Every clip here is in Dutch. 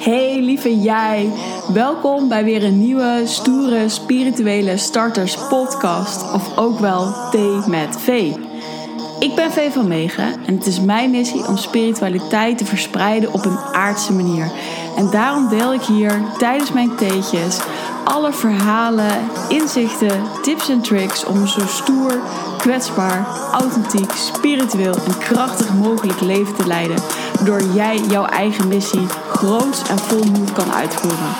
Hey lieve jij, welkom bij weer een nieuwe stoere spirituele starters podcast of ook wel Thee met V. Ik ben V van Megen en het is mijn missie om spiritualiteit te verspreiden op een aardse manier. En daarom deel ik hier tijdens mijn theetjes alle verhalen, inzichten, tips en tricks om een zo stoer, kwetsbaar, authentiek, spiritueel en krachtig mogelijk leven te leiden. Waardoor jij jouw eigen missie groots en vol moed kan uitvoeren.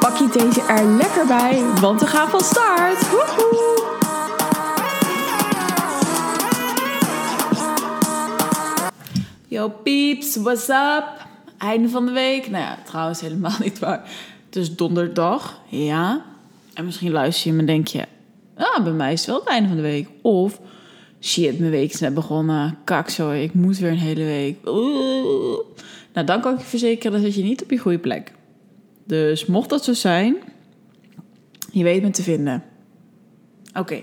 Pak je deze er lekker bij, want we gaan van start! Yo peeps, what's up? Einde van de week. Nou ja, trouwens helemaal niet waar. Het is donderdag, ja. En misschien luister je me en denk je... Ah, bij mij is het wel het einde van de week. Of, shit, mijn week is net begonnen. Kak zo, ik moet weer een hele week. Nou, dan kan ik je verzekeren, dan zit je niet op je goede plek. Dus mocht dat zo zijn, je weet me te vinden. Oké.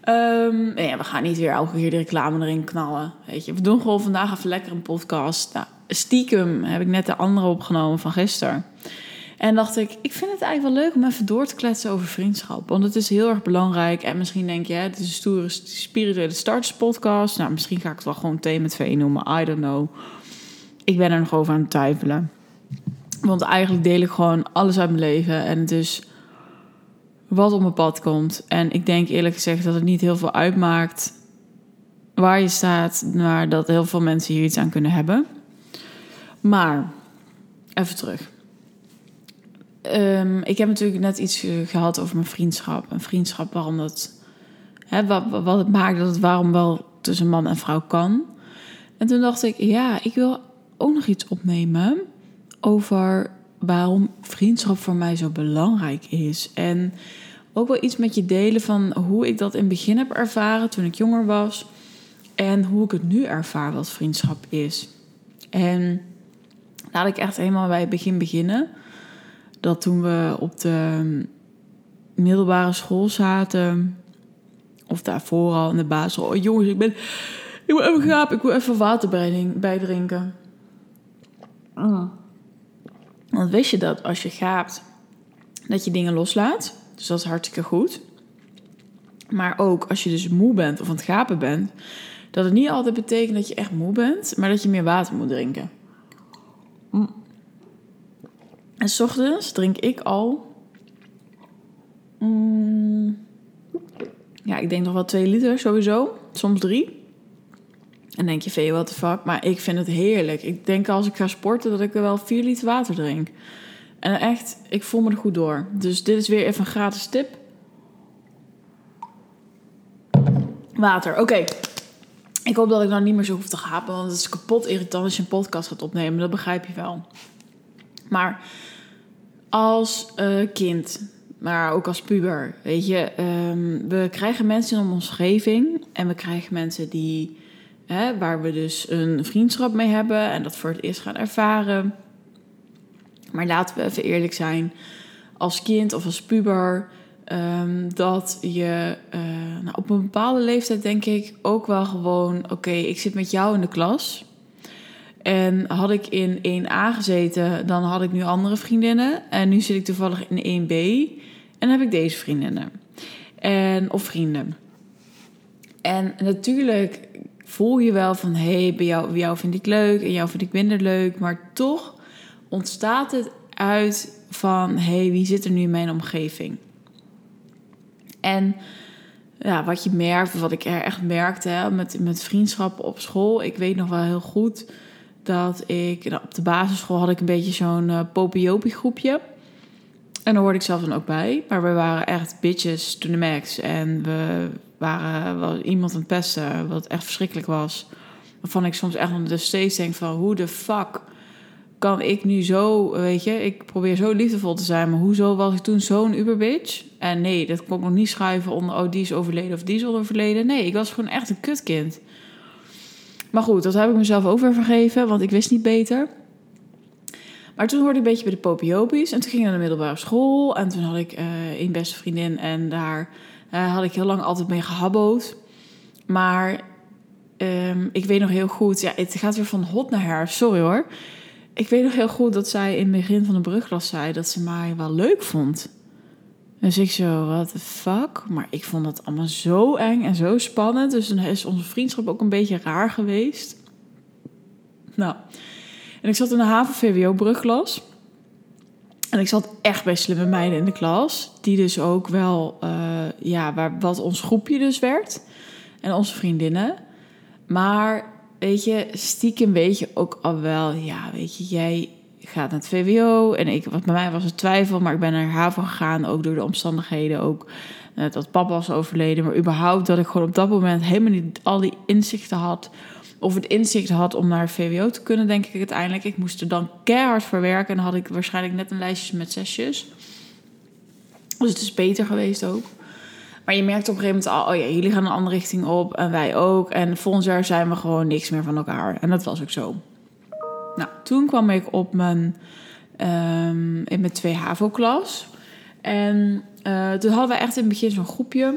Ehm, ja, we gaan niet weer elke keer de reclame erin knallen. Weet je, we doen gewoon vandaag even lekker een podcast. Nou, stiekem heb ik net de andere opgenomen van gisteren. En dacht ik, ik vind het eigenlijk wel leuk om even door te kletsen over vriendschap. Want het is heel erg belangrijk. En misschien denk je, het is een stoere spirituele starters podcast. Nou, misschien ga ik het wel gewoon thee met V noemen. I don't know. Ik ben er nog over aan het twijfelen. Want eigenlijk deel ik gewoon alles uit mijn leven. En het is wat op mijn pad komt. En ik denk eerlijk gezegd dat het niet heel veel uitmaakt waar je staat, maar dat heel veel mensen hier iets aan kunnen hebben. Maar, even terug. Ehm, ik heb natuurlijk net iets eh, gehad over mijn vriendschap. Een vriendschap waarom dat. Hè, wat, wat het maakt dat het waarom wel tussen man en vrouw kan. En toen dacht ik, ja, ik wil ook nog iets opnemen over waarom vriendschap voor mij zo belangrijk is. En ook wel iets met je delen van hoe ik dat in het begin heb ervaren toen ik jonger was. En hoe ik het nu ervaar wat vriendschap is. En laat ik echt helemaal bij het begin beginnen. Dat toen we op de middelbare school zaten, of daarvoor al in de basisschool. Oh, jongens, ik ben. Ik moet even gapen, ik wil even water bijdrinken. Mm. Want wist je dat als je gaapt, dat je dingen loslaat? Dus dat is hartstikke goed. Maar ook als je dus moe bent of aan het gapen bent, dat het niet altijd betekent dat je echt moe bent, maar dat je meer water moet drinken. Mm. En s ochtends drink ik al. Mm, ja, ik denk nog wel twee liter sowieso. Soms drie. En denk je, veel what the fuck. Maar ik vind het heerlijk. Ik denk als ik ga sporten dat ik er wel vier liter water drink. En echt, ik voel me er goed door. Dus dit is weer even een gratis tip. Water, oké. Ik hoop dat ik nou niet meer zo hoef te gapen, want het is kapot irritant als je een podcast gaat opnemen. Dat begrijp je wel. Maar als uh, kind, maar ook als puber, weet je, um, we krijgen mensen in onze omgeving en we krijgen mensen die, hè, waar we dus een vriendschap mee hebben en dat voor het eerst gaan ervaren. Maar laten we even eerlijk zijn, als kind of als puber, um, dat je uh, nou, op een bepaalde leeftijd denk ik ook wel gewoon, oké, ik zit met jou in de klas. En had ik in 1A gezeten, dan had ik nu andere vriendinnen. En nu zit ik toevallig in 1B en heb ik deze vriendinnen. En, of vrienden. En natuurlijk voel je wel van... hé, hey, bij, jou, bij jou vind ik leuk en jou vind ik minder leuk. Maar toch ontstaat het uit van... hé, hey, wie zit er nu in mijn omgeving? En ja, wat je merkt, wat ik er echt merkte hè, met, met vriendschappen op school... ik weet nog wel heel goed dat ik... Nou, op de basisschool had ik een beetje zo'n uh, groepje... En daar hoorde ik zelf dan ook bij. Maar we waren echt bitches to the max. En we waren wel iemand aan pesten, wat echt verschrikkelijk was. Waarvan ik soms echt nog steeds denk van... hoe de fuck kan ik nu zo... Weet je, ik probeer zo liefdevol te zijn... maar hoezo was ik toen zo'n uberbitch? En nee, dat kon ik nog niet schuiven onder... oh, die is overleden of die is overleden. Nee, ik was gewoon echt een kutkind. Maar goed, dat heb ik mezelf ook weer vergeven... want ik wist niet beter... Maar toen hoorde ik een beetje bij de Popiopi's. En toen ging ik naar de middelbare school. En toen had ik uh, een beste vriendin. En daar uh, had ik heel lang altijd mee gehabboot. Maar um, ik weet nog heel goed... Ja, het gaat weer van hot naar her. Sorry hoor. ik weet nog heel goed dat zij in het begin van de brugklas zei dat ze mij wel leuk vond. Dus ik zo, what the fuck? Maar ik vond dat allemaal zo eng en zo spannend. Dus dan is onze vriendschap ook een beetje raar geweest. Nou, en ik zat in de HAVO-VWO-brugklas. En ik zat echt bij slimme meiden in de klas. Die dus ook wel, uh, ja, waar, wat ons groepje dus werd. En onze vriendinnen. Maar, weet je, stiekem weet je ook al wel... Ja, weet je, jij gaat naar het VWO. En ik, wat bij mij was het twijfel, maar ik ben naar HAVO gegaan. Ook door de omstandigheden. Ook uh, dat papa was overleden. Maar überhaupt dat ik gewoon op dat moment helemaal niet al die inzichten had of het inzicht had om naar VWO te kunnen, denk ik uiteindelijk. Ik moest er dan keihard voor werken en had ik waarschijnlijk net een lijstje met zesjes. Dus het is beter geweest ook. Maar je merkt op een gegeven moment al, oh ja, jullie gaan een andere richting op en wij ook. En volgend jaar zijn we gewoon niks meer van elkaar. En dat was ook zo. Nou, toen kwam ik op mijn, um, in mijn 2 HAVO-klas. En uh, toen hadden we echt in het begin zo'n groepje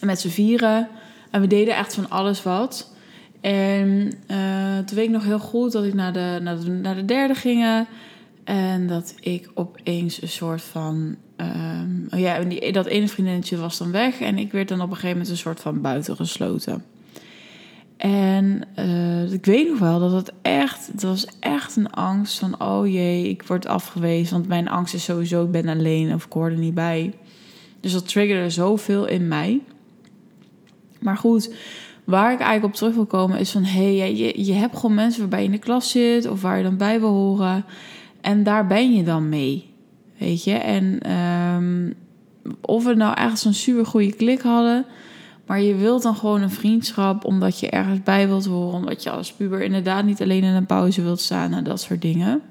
met z'n vieren. En we deden echt van alles wat. En uh, toen weet ik nog heel goed dat ik naar de, naar de, naar de derde ging. En dat ik opeens een soort van. Um, oh ja, die, dat ene vriendinnetje was dan weg. En ik werd dan op een gegeven moment een soort van buitengesloten. En uh, ik weet nog wel dat het echt. Het was echt een angst van. Oh jee, ik word afgewezen. Want mijn angst is sowieso. Ik ben alleen of ik hoor er niet bij. Dus dat triggerde zoveel in mij. Maar goed Waar ik eigenlijk op terug wil komen is van... hé, hey, je, je hebt gewoon mensen waarbij je in de klas zit... of waar je dan bij wil horen. En daar ben je dan mee, weet je. En um, of we nou echt zo'n super goede klik hadden... maar je wilt dan gewoon een vriendschap... omdat je ergens bij wilt horen... omdat je als puber inderdaad niet alleen in een pauze wilt staan... en dat soort dingen...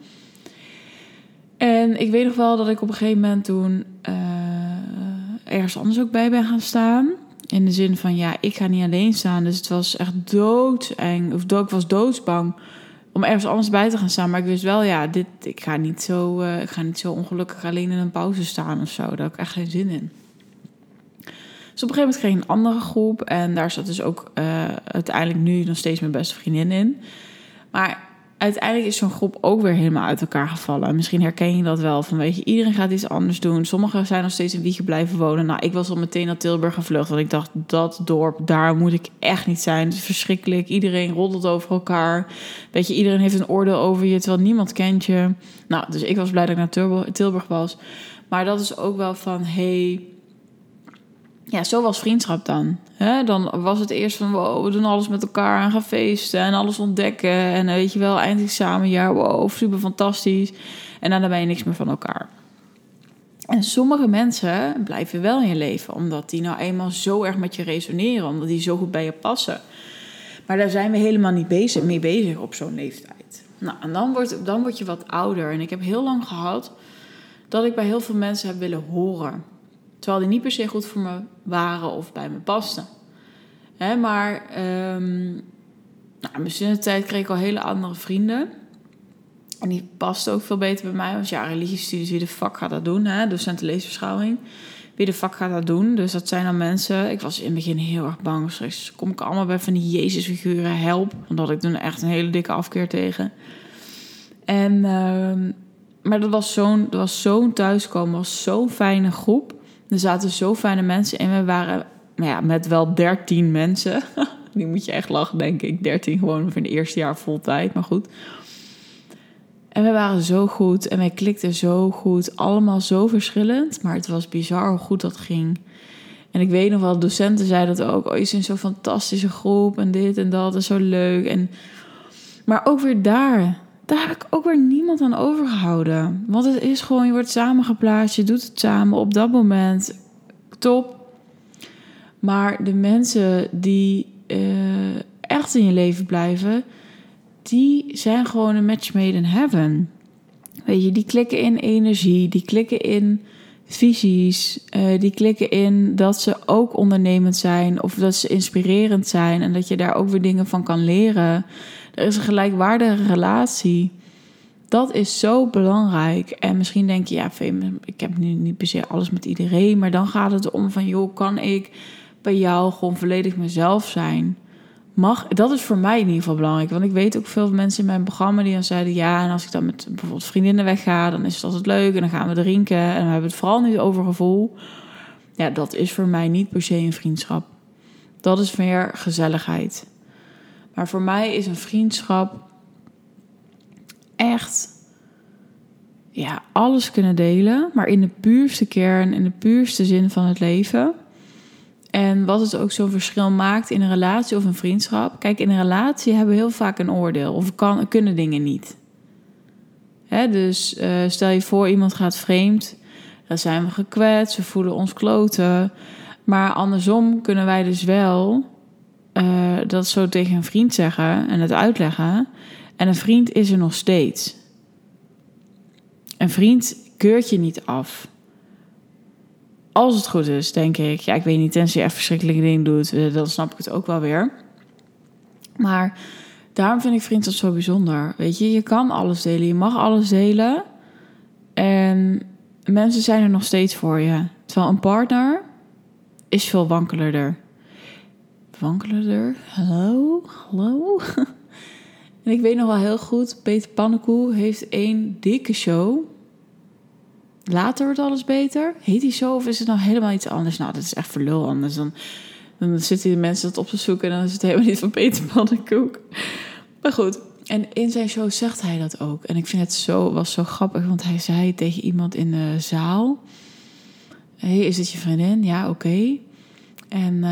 En ik weet nog wel dat ik op een gegeven moment toen uh, ergens anders ook bij ben gaan staan. In de zin van, ja, ik ga niet alleen staan. Dus het was echt doodeng. Of ik was doodsbang om ergens anders bij te gaan staan. Maar ik wist wel, ja, dit, ik, ga niet zo, uh, ik ga niet zo ongelukkig alleen in een pauze staan of zo. Daar heb ik echt geen zin in. Dus op een gegeven moment kreeg ik een andere groep. En daar zat dus ook uh, uiteindelijk nu nog steeds mijn beste vriendin in. Maar uiteindelijk is zo'n groep ook weer helemaal uit elkaar gevallen. Misschien herken je dat wel. Van weet je, iedereen gaat iets anders doen. Sommigen zijn nog steeds in Wiegen blijven wonen. Nou, ik was al meteen naar Tilburg gevlucht. Want ik dacht, dat dorp, daar moet ik echt niet zijn. Het is verschrikkelijk. Iedereen roddelt over elkaar. Weet je, iedereen heeft een oordeel over je, terwijl niemand kent je. Nou, dus ik was blij dat ik naar Tilburg was. Maar dat is ook wel van, hey, ja, zo was vriendschap dan. Dan was het eerst van, wow, we doen alles met elkaar en gaan feesten en alles ontdekken. En weet je wel, eindexamenjaar, wow, super fantastisch. En dan ben je niks meer van elkaar. En sommige mensen blijven wel in je leven, omdat die nou eenmaal zo erg met je resoneren, omdat die zo goed bij je passen. Maar daar zijn we helemaal niet bezig, mee bezig op zo'n leeftijd. Nou, en dan word, dan word je wat ouder. En ik heb heel lang gehad dat ik bij heel veel mensen heb willen horen. Terwijl die niet per se goed voor me waren of bij me pasten. Hè, maar um, nou, in mijn tijd kreeg ik al hele andere vrienden. En die pasten ook veel beter bij mij. Want ja, religiestudies, wie de fuck gaat dat doen? Hè? Docenten leesbeschouwing. Wie de fuck gaat dat doen? Dus dat zijn dan mensen... Ik was in het begin heel erg bang. Straks kom ik allemaal bij van die Jezus-figuren. Help. Want dat ik toen echt een hele dikke afkeer tegen. En... Uh, maar dat was zo'n zo'n thuiskomen. was zo'n fijne groep. Er zaten zo fijne mensen in. We waren ja, met wel 13 mensen. Die moet je echt lachen, denk ik. 13 gewoon voor het eerste jaar vol tijd, maar goed. En we waren zo goed en wij klikten zo goed. Allemaal zo verschillend, maar het was bizar hoe goed dat ging. En ik weet nog wel, docenten zeiden dat ook. Oh, je bent zo'n fantastische groep en dit en dat is zo leuk. En... Maar ook weer daar, daar heb ik ook weer niemand aan overgehouden. Want het is gewoon, je wordt samengeplaatst, je doet het samen op dat moment. Top. Maar de mensen die uh, echt in je leven blijven, die zijn gewoon een match made in heaven. Weet je, die klikken in energie, die klikken in visies, uh, die klikken in dat ze ook ondernemend zijn of dat ze inspirerend zijn en dat je daar ook weer dingen van kan leren. Er is een gelijkwaardige relatie. Dat is zo belangrijk. En misschien denk je, ja, ik heb nu niet per se alles met iedereen. Maar dan gaat het om van, joh, kan ik bij jou gewoon volledig mezelf zijn? mag, dat is voor mij in ieder geval belangrijk. Want ik weet ook veel mensen in mijn programma die dan zeiden: ja, en als ik dan met bijvoorbeeld vriendinnen wegga, dan is het altijd leuk en dan gaan we drinken en we hebben het vooral niet over gevoel. Ja, dat is voor mij niet per se een vriendschap. Dat is meer gezelligheid. Maar voor mij is een vriendschap echt ja, alles kunnen delen, maar in de puurste kern, in de puurste zin van het leven. En wat het ook zo'n verschil maakt in een relatie of een vriendschap. Kijk, in een relatie hebben we heel vaak een oordeel of kan, kunnen dingen niet. Hè, dus uh, stel je voor, iemand gaat vreemd, dan zijn we gekwetst, we voelen ons kloten. Maar andersom kunnen wij dus wel uh, dat zo tegen een vriend zeggen en het uitleggen. En een vriend is er nog steeds. Een vriend keurt je niet af. Als het goed is, denk ik. Ja, ik weet niet, tenzij je echt verschrikkelijke dingen doet, eh, dan snap ik het ook wel weer. Maar daarom vind ik vriendschap zo bijzonder. Weet je, je kan alles delen, je mag alles delen. En mensen zijn er nog steeds voor je. Terwijl een partner is veel wankelender. Wankelender? Hallo? Hallo? en ik weet nog wel heel goed, Peter Pannenkoe heeft één dikke show. Later wordt alles beter. Heet die zo of is het nou helemaal iets anders? Nou, dat is echt verlul anders. Dan, dan zitten die mensen dat op te zoeken en dan is het helemaal niet van Peter Pannenkoek. Maar goed, en in zijn show zegt hij dat ook. En ik vind het zo, was zo grappig, want hij zei tegen iemand in de zaal... hey, is dit je vriendin? Ja, oké. En uh,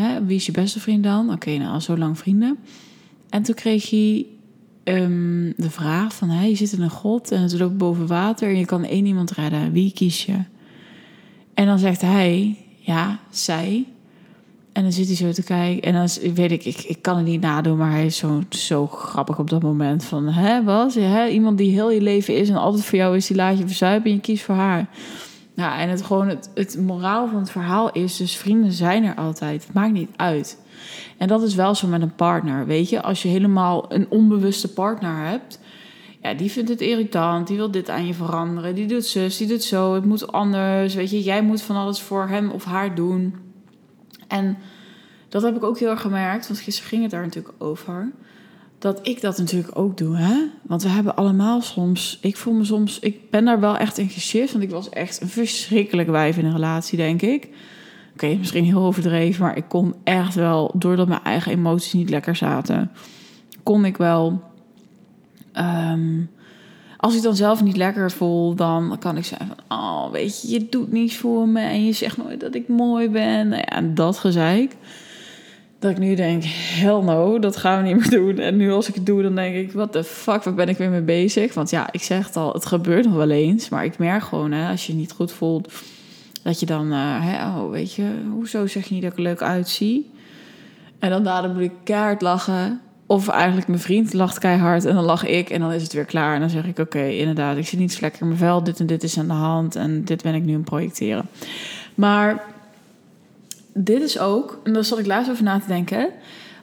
hè, wie is je beste vriend dan? Oké, nou, al zo lang vrienden. En toen kreeg hij um, de vraag van... Hè, je zit in een god en het loopt boven water... en je kan één iemand redden. Wie kies je? En dan zegt hij... Ja, zij. En dan zit hij zo te kijken. En dan weet ik, ik, ik kan het niet nadoen... maar hij is zo, zo grappig op dat moment. Van, hè, wat? Hè, iemand die heel je leven is... en altijd voor jou is, die laat je verzuipen... en je kiest voor haar... Ja, en het, gewoon het, het moraal van het verhaal is dus vrienden zijn er altijd. Het maakt niet uit. En dat is wel zo met een partner, weet je. Als je helemaal een onbewuste partner hebt... Ja, die vindt het irritant, die wil dit aan je veranderen. Die doet zus, die doet zo, het moet anders. Weet je, jij moet van alles voor hem of haar doen. En dat heb ik ook heel erg gemerkt, want gisteren ging het daar natuurlijk over dat ik dat natuurlijk ook doe. Hè? Want we hebben allemaal soms. Ik voel me soms. Ik ben daar wel echt in geshift. Want ik was echt een verschrikkelijke wijf in een relatie, denk ik. Oké, misschien heel overdreven. Maar ik kon echt wel. Doordat mijn eigen emoties niet lekker zaten. Kon ik wel. Ehm, als ik dan zelf niet lekker voel, dan kan ik zeggen van... Oh, weet je, je doet niets voor me. En je zegt nooit dat ik mooi ben. Nou ja, en dat gezeik. Dat ik nu denk, hell no, dat gaan we niet meer doen. En nu als ik het doe, dan denk ik, wat de fuck, waar ben ik weer mee bezig? Want ja, ik zeg het al, het gebeurt nog wel eens. Maar ik merk gewoon, hè, als je je niet goed voelt, dat je dan, hè, oh, weet je, hoezo zeg je niet dat ik er leuk uitzie? En dan daarna moet ik keihard lachen. Of eigenlijk mijn vriend lacht keihard en dan lach ik en dan is het weer klaar. En dan zeg ik, oké, inderdaad, ik zit niet zo lekker in mijn vel. Dit en dit is aan de hand en dit ben ik nu aan het projecteren. Maar dit is ook, en daar zat ik laatst over na te denken.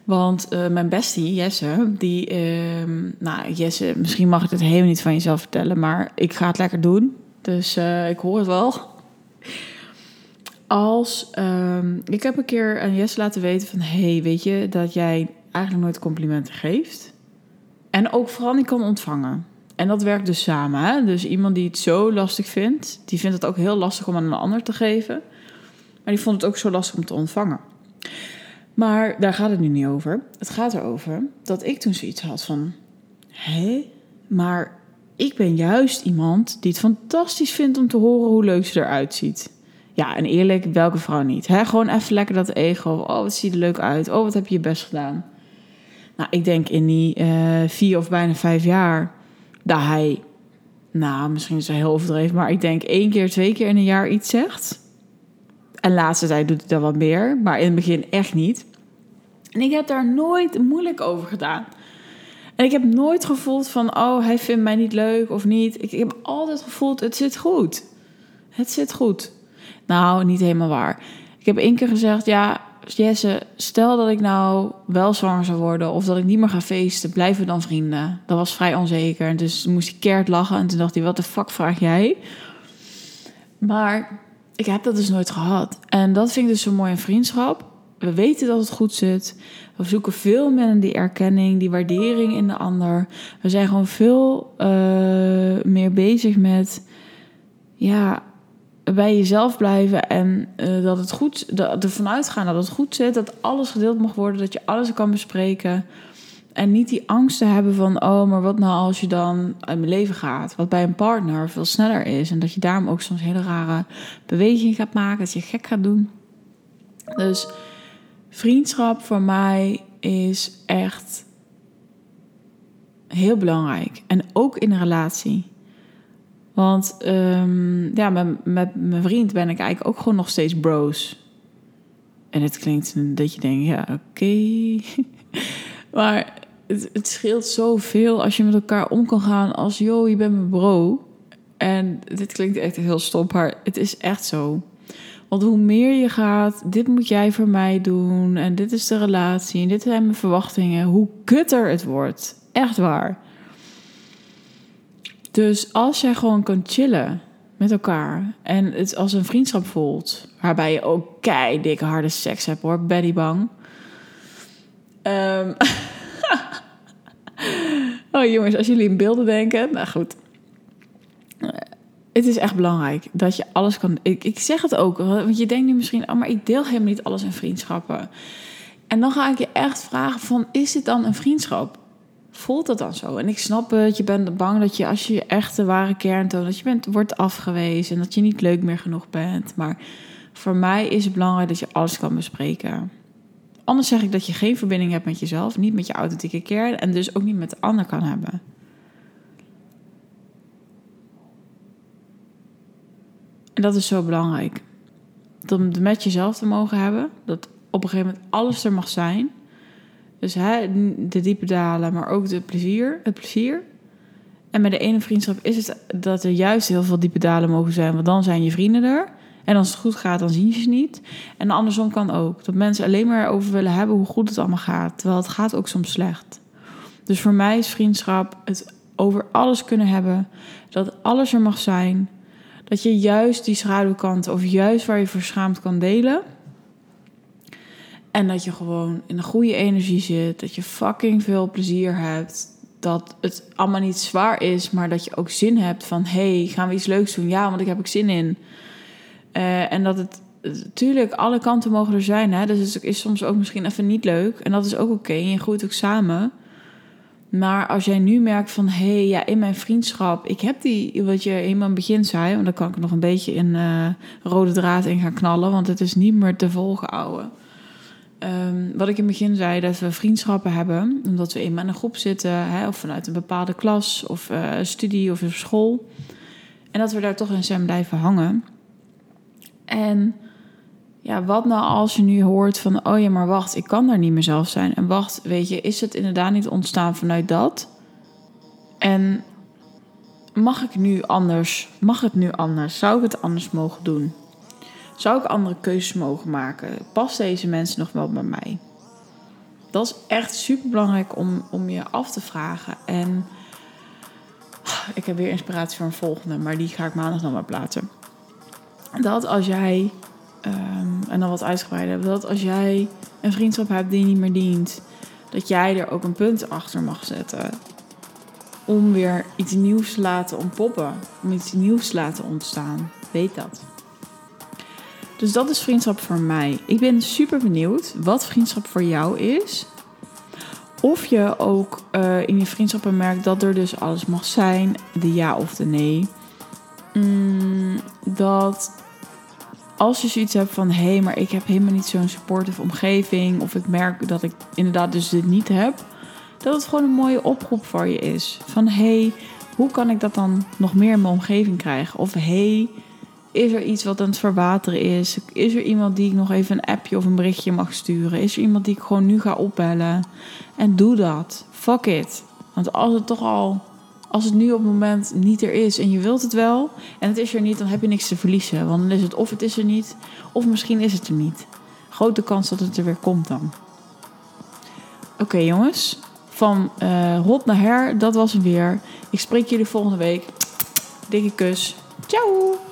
Want uh, mijn bestie, Jesse, die... Uh, nou, Jesse, misschien mag ik het helemaal niet van jezelf vertellen... maar ik ga het lekker doen. Dus uh, ik hoor het wel. Als... Ehm, ik heb een keer aan Jesse laten weten van... hey, weet je dat jij eigenlijk nooit complimenten geeft? En ook vooral niet kan ontvangen. En dat werkt dus samen. Hè? Dus iemand die het zo lastig vindt... die vindt het ook heel lastig om aan een ander te geven... Maar die vond het ook zo lastig om te ontvangen. Maar daar gaat het nu niet over. Het gaat erover dat ik toen zoiets had van... Hé, maar ik ben juist iemand die het fantastisch vindt om te horen hoe leuk ze eruit ziet. Ja, en eerlijk, welke vrouw niet? Hè? Gewoon even lekker dat ego. Oh, wat ziet er leuk uit. Oh, wat heb je je best gedaan. Nou, ik denk in die uh, vier of bijna vijf jaar... dat hij, nou, misschien is hij heel overdreven... maar ik denk één keer, twee keer in een jaar iets zegt... Laatste tijd doet hij dat wat meer, maar in het begin echt niet. En ik heb daar nooit moeilijk over gedaan. En ik heb nooit gevoeld van, oh, hij vindt mij niet leuk of niet. Ik, heb altijd gevoeld, het zit goed. Het zit goed. Nou, niet helemaal waar. Ik heb één keer gezegd, ja, Jesse, stel dat ik nou wel zwanger zou worden of dat ik niet meer ga feesten, blijven we dan vrienden? Dat was vrij onzeker. En dus moest hij keert lachen en toen dacht hij, wat de fuck vraag jij? Maar ik heb dat dus nooit gehad. En dat vind ik dus zo mooi in vriendschap. we weten dat het goed zit. We zoeken veel meer die erkenning, die waardering in de ander. We zijn gewoon veel uh, meer bezig met ja, bij jezelf blijven en uh, dat het goed, dat, ervan uitgaan dat het goed zit, dat alles gedeeld mag worden, dat je alles kan bespreken. En niet die angst te hebben van, oh, maar wat nou als je dan uit mijn leven gaat? Wat bij een partner veel sneller is. En dat je daarom ook soms hele rare bewegingen gaat maken, dat je gek gaat doen. Dus vriendschap voor mij is echt heel belangrijk. En ook in een relatie. Want um, ja, met, met mijn vriend ben ik eigenlijk ook gewoon nog steeds bros. En het klinkt dat je denkt, ja, oké. maar het, scheelt zoveel als je met elkaar om kan gaan als, joh, je bent mijn bro. En dit klinkt echt heel stom, maar het is echt zo. Want hoe meer je gaat, dit moet jij voor mij doen. En dit is de relatie. En dit zijn mijn verwachtingen. Hoe kutter het wordt. Echt waar. Dus als jij gewoon kan chillen met elkaar. En het als een vriendschap voelt. Waarbij je ook kei dikke harde seks hebt hoor. Betty bang. Um, oh jongens, als jullie in beelden denken. Nou goed het is echt belangrijk dat je alles kan. Ik, ik zeg het ook, want je denkt nu misschien, oh, maar ik deel helemaal niet alles in vriendschappen. En dan ga ik je echt vragen: van, is dit dan een vriendschap? Voelt dat dan zo? En ik snap het, je bent bang dat je als je je echte ware kern toont, dat je bent, wordt afgewezen en dat je niet leuk meer genoeg bent. Maar voor mij is het belangrijk dat je alles kan bespreken. Anders zeg ik dat je geen verbinding hebt met jezelf, niet met je authentieke kern en dus ook niet met de ander kan hebben. En dat is zo belangrijk. Om het met jezelf te mogen hebben. Dat op een gegeven moment alles er mag zijn. Dus hè, de diepe dalen, maar ook de plezier, het plezier. En met de ene vriendschap is het dat er juist heel veel diepe dalen mogen zijn. Want dan zijn je vrienden er. En als het goed gaat, dan zien ze niet. En andersom kan ook. Dat mensen alleen maar over willen hebben hoe goed het allemaal gaat. Terwijl het gaat ook soms slecht. Dus voor mij is vriendschap het over alles kunnen hebben. Dat alles er mag zijn. Dat je juist die schaduwkant of juist waar je verschaamd kan delen. En dat je gewoon in een goede energie zit. Dat je fucking veel plezier hebt. Dat het allemaal niet zwaar is, maar dat je ook zin hebt van... hey, gaan we iets leuks doen? Ja, want ik heb ook zin in. Uh, en dat het... Natuurlijk, alle kanten mogen er zijn. Hè? Dus het is soms ook misschien even niet leuk. En dat is ook oké. Je groeit ook samen. Maar als jij nu merkt van, hé, hey, ja, in mijn vriendschap, ik heb die, wat je in mijn begin zei, want dan kan ik nog een beetje in uh, rode draad in gaan knallen, want het is niet meer te volgen, ouwe. Um, wat ik in het begin zei, dat we vriendschappen hebben, omdat we in een groep zitten, hè, of vanuit een bepaalde klas, of uh, studie of school. En dat we daar toch in zijn blijven hangen. En ja, wat nou als je nu hoort van, oh ja, maar wacht, ik kan daar niet mezelf zijn. En wacht, weet je, is het inderdaad niet ontstaan vanuit dat? En mag ik nu anders? Mag het nu anders? Zou ik het anders mogen doen? Zou ik andere keuzes mogen maken? Past deze mensen nog wel bij mij? Dat is echt super belangrijk om, om je af te vragen. En ik heb weer inspiratie voor een volgende, maar die ga ik maandag nog maar plaatsen. Dat als jij Ehm, en dan wat uitgebreider. Dat als jij een vriendschap hebt die niet meer dient, dat jij er ook een punt achter mag zetten. Om weer iets nieuws te laten ontpoppen. Om iets nieuws te laten ontstaan. Weet dat. Dus dat is vriendschap voor mij. Ik ben super benieuwd wat vriendschap voor jou is. Of je ook uh, in je vriendschappen merkt dat er dus alles mag zijn. De ja of de nee. Mm, dat als je zoiets hebt van hé, hey, maar ik heb helemaal niet zo'n supportive omgeving, of ik merk dat ik inderdaad dus dit niet heb, dat het gewoon een mooie oproep voor je is. Van hé, hey, hoe kan ik dat dan nog meer in mijn omgeving krijgen? Of hey, is er iets wat aan het verwateren is? Is er iemand die ik nog even een appje of een berichtje mag sturen? Is er iemand die ik gewoon nu ga opbellen? En doe dat. Fuck it. Want als het toch al als het nu op het moment niet er is en je wilt het wel en het is er niet, dan heb je niks te verliezen. Want dan is het of het is er niet, of misschien is het er niet. Grote kans dat het er weer komt dan. Oké jongens, van uh, hot naar her, dat was hem weer. Ik spreek jullie volgende week. Dikke kus. Ciao!